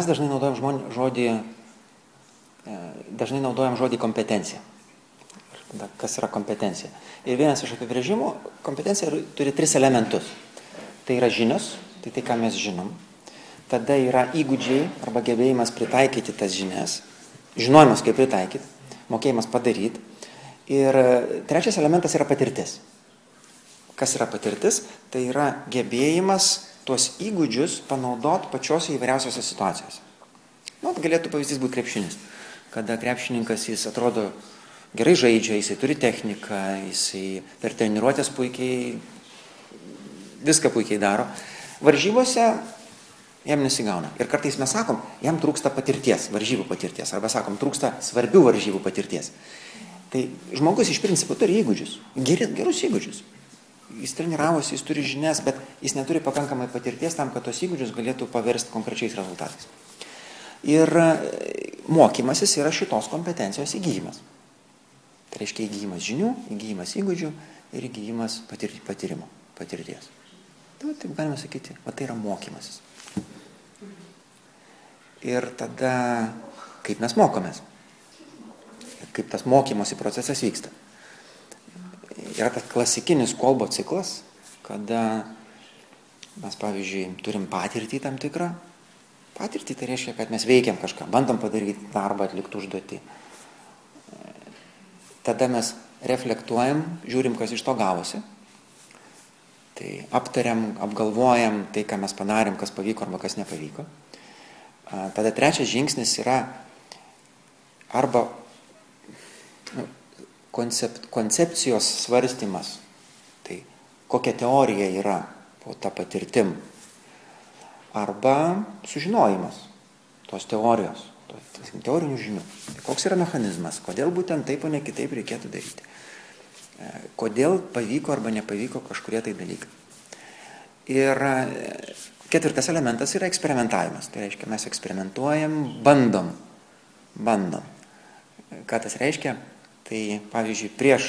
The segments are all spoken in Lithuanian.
mes dažnai naudojam žmon, žodį, e, dažnai naudojam žodį kompetencija. Kas yra kompetencija? Ir vienas iš apibrėžimų, kompetencija turi tris elementus. Tai yra žinios, tai tai, ką mes žinom. Tada yra įgūdžiai arba gebėjimas pritaikyti tas žinias, žinojimas, kaip pritaikyti, mokėjimas padaryti. Ir trečias elementas yra patirtis. Kas yra patirtis? Tai yra gebėjimas tuos įgūdžius panaudot pačiose įvairiausiose situacijose. Nu, galėtų pavyzdys būti krepšinis. Kada krepšininkas jis atrodo gerai žaidžia, jisai turi techniką, jisai per treniruotės puikiai, viską puikiai daro. Varžybose jam nesigauna. Ir kartais mes sakom, jam trūksta patirties, varžybų patirties, arba sakom, trūksta svarbių varžybų patirties. Tai žmogus iš principo turi įgūdžius, gerus įgūdžius jis treniravosi, jis turi žinias, bet jis neturi pakankamai patirties tam, kad tos įgūdžius galėtų paversti konkrečiais rezultatais. Ir e, mokymasis yra šitos kompetencijos įgyjimas. Tai reiškia įgyjimas žinių, įgyjimas įgūdžių ir įgyjimas patir, patyrimo, patirties. Tai, taip galima sakyti, o tai yra mokymasis. Ir tada, kaip mes mokomės, kaip tas mokymosi procesas vyksta yra tas klasikinis kolbo ciklas, kada mes, pavyzdžiui, turim patirtį tam tikrą. Patirtį tai reiškia, kad mes veikiam kažką, bandom padaryti darbą, atlikti užduotį. Tada mes reflektuojam, žiūrim, kas iš to gavosi. Tai aptariam, apgalvojam tai, ką mes padarėm, kas pavyko arba kas nepavyko. Tada trečias žingsnis yra arba nu, koncept, koncepcijos svarstymas, tai kokia teorija yra po tą patirtim, arba sužinojimas tos teorijos, tos teorinių žinių. Tai koks yra mechanizmas, kodėl būtent taip, o ne kitaip reikėtų daryti. E, kodėl pavyko arba nepavyko kažkurie tai dalykai. Ir e, ketvirtas elementas yra eksperimentavimas. Tai reiškia, mes eksperimentuojam, bandom. Bandom. Ką tas reiškia? Tai pavyzdžiui, prieš,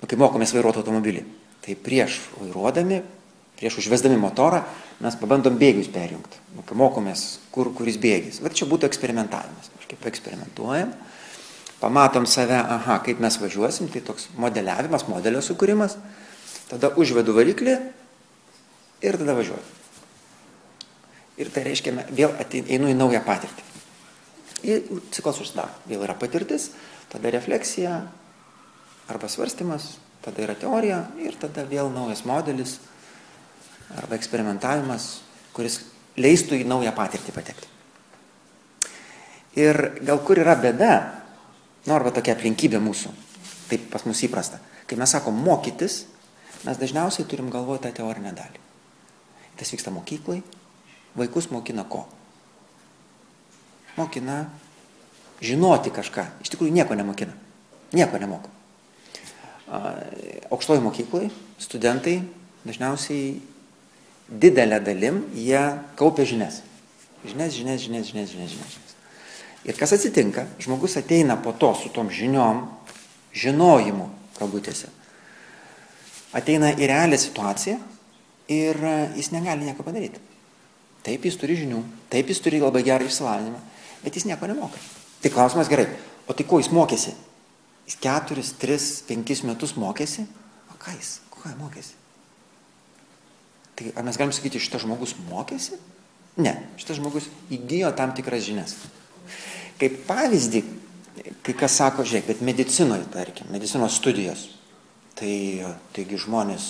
nu, kai mokomės vairuoti automobilį, tai prieš vairuodami, prieš užvesdami motorą, mes pabandom bėgius perjungti. Nu, kai mokomės, kur, kuris bėgis. Va čia būtų eksperimentavimas. Kažkaip eksperimentuojam, pamatom save, aha, kaip mes važiuosim, tai toks modeliavimas, modelio sukūrimas, tada užvedu variklį ir tada važiuoju. Ir tai reiškia, vėl einu į naują patirtį. Ir ciklas užsidaro. Vėl yra patirtis, tada refleksija arba svarstymas, tada yra teorija ir tada vėl naujas modelis arba eksperimentavimas, kuris leistų į naują patirtį patekti. Ir gal kur yra bėda, nu arba tokia aplinkybė mūsų, taip pas mus įprasta, kai mes sakom mokytis, mes dažniausiai turim galvoti tą teorinę dalį. Tas vyksta mokyklai, vaikus mokina ko? Mokina žinoti kažką. Iš tikrųjų nieko nemokina. Nieko nemoko. Aukštoji mokyklai studentai dažniausiai didelę dalim jie kaupia žinias. Žinias, žinias, žinias, žinias, žinias, žinias. Ir kas atsitinka? Žmogus ateina po to su tom žiniom, žinojimu, kabutėse. Ateina į realią situaciją ir jis negali nieko padaryti. Taip jis turi žinių, taip jis turi labai gerą išsilavinimą, bet jis nieko nemoka. Tai klausimas gerai, o tai ko jis mokėsi? Jis keturis, tris, penkis metus mokėsi? O ką jis? Ko jis mokėsi? Tai ar mes galim sakyti, šitas žmogus mokėsi? Ne, šitas žmogus įgyjo tam tikras žinias. Kaip pavyzdį, kai kas sako, žiūrėk, bet medicinoje, tarkim, medicinos studijos, tai taigi žmonės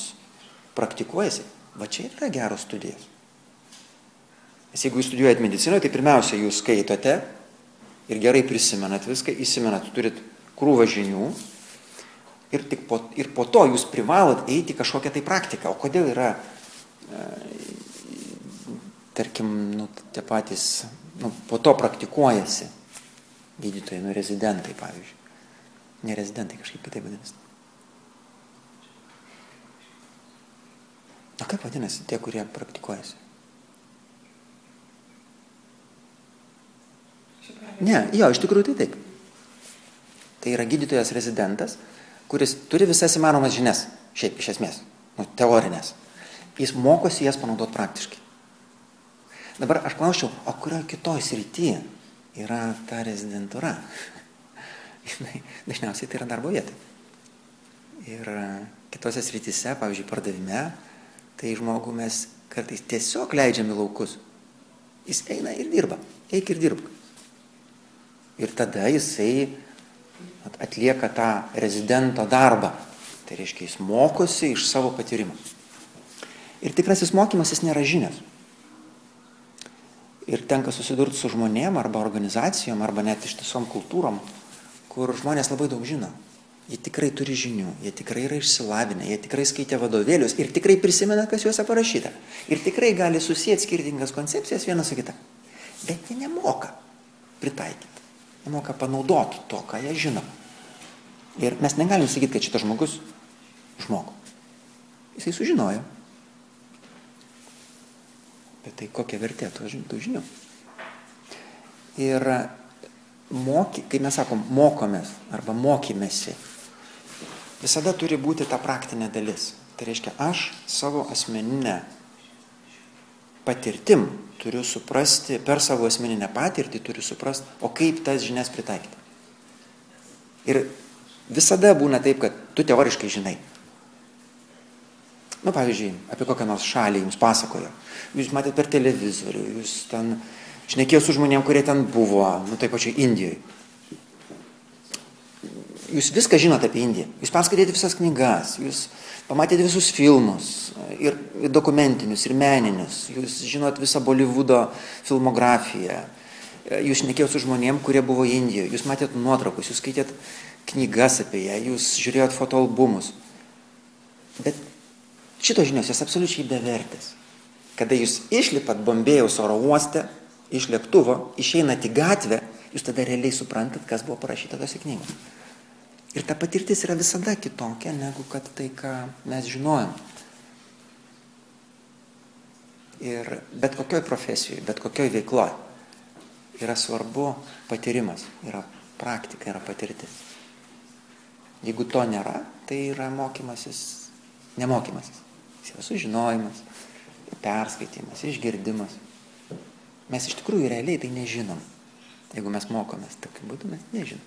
praktikuojasi, va čia yra geros studijos. Nes jeigu jūs studijuojate medicinoje, tai pirmiausia, jūs skaitote, ir gerai prisimenat viską, įsimenat, turit krūvą žinių ir, po, ir po to jūs privalot eiti kažkokią tai praktiką. O kodėl yra, e, tarkim, nu, tie patys, nu, po to praktikuojasi gydytojai, nu, rezidentai, pavyzdžiui. Ne rezidentai, kažkaip kitaip vadinasi. O kaip vadinasi tie, kurie praktikuojasi? Ne, jo, iš tikrųjų tai taip. Tai yra gydytojas rezidentas, kuris turi visas įmanomas žinias, šiaip iš esmės, nu, teorinės. Jis mokosi jas panaudoti praktiškai. Dabar aš klausčiau, o kurioje kitoje srityje yra ta rezidentūra? Dažniausiai tai yra darbo vieta. Ir kitose srityse, pavyzdžiui, pardavime, tai žmogų mes kartais tiesiog leidžiam į laukus. Jis eina ir dirba. Eik ir dirbk. Ir tada jisai atlieka tą rezidento darbą. Tai reiškia, jis mokosi iš savo patyrimo. Ir tikrasis mokymas jis nėra žinias ir tenka susidurti su žmonėm arba organizacijom arba net ištisom kultūrom, kur žmonės labai daug žino. Jie tikrai turi žinių, jie tikrai yra išsilavinę, jie tikrai skaitė vadovėlius ir tikrai prisimena, kas juose parašyta. Ir tikrai gali susijęti skirtingas koncepcijas vieną su kita. Bet jie nemoka pritaikyti, nemoka panaudoti to, ką jie žino. Ir mes negalim sakyti, kad šitas žmogus žmogų. Jisai sužinojo, Bet tai kokia vertė tų žinių? Ir moky, kai mes sakom mokomės arba mokymėsi, visada turi būti ta praktinė dalis. Tai reiškia, aš savo asmeninę patirtim turiu suprasti, per savo asmeninę patirtį turiu suprasti, o kaip tas žinias pritaikyti. Ir visada būna taip, kad tu teoriškai žinai, nu pavyzdžiui apie kokią nors šalį jums pasakojo. Jūs matėt per televizorių jūs ten šnekėjot su žmonėm kurie ten buvo nu toj pačioj indijoj jūs viską žinot apie indiją. Jūs perskaitėte visas knygas jūs pamatėte visus filmus ir, dokumentinius ir meninius. Jūs žinot visą bolivudo filmografiją. Jūs šnekėjot su žmonėm kurie buvo indijoj jūs matėt nuotraukas jūs skaitėt knygas apie ją jūs žiūrėjot fotoalbumus. Bet Šitos žinios jos absoliučiai bevertės. Kada jūs išlipat Bombėjaus oro uoste, iš lėktuvo, išeinat į gatvę, jūs tada realiai suprantat, kas buvo parašyta tose knygose. Ir ta patirtis yra visada kitokia, negu kad tai, ką mes žinojom. Ir bet kokioj profesijoje, bet kokioj veikloje yra svarbu patyrimas, yra praktika, yra patirtis. Jeigu to nėra, tai yra mokymasis, nemokymasis yra sužinojimas, perskaitimas, išgirdimas. Mes iš tikrųjų realiai tai nežinom. Jeigu mes mokomės tokiu būdu, mes nežinom.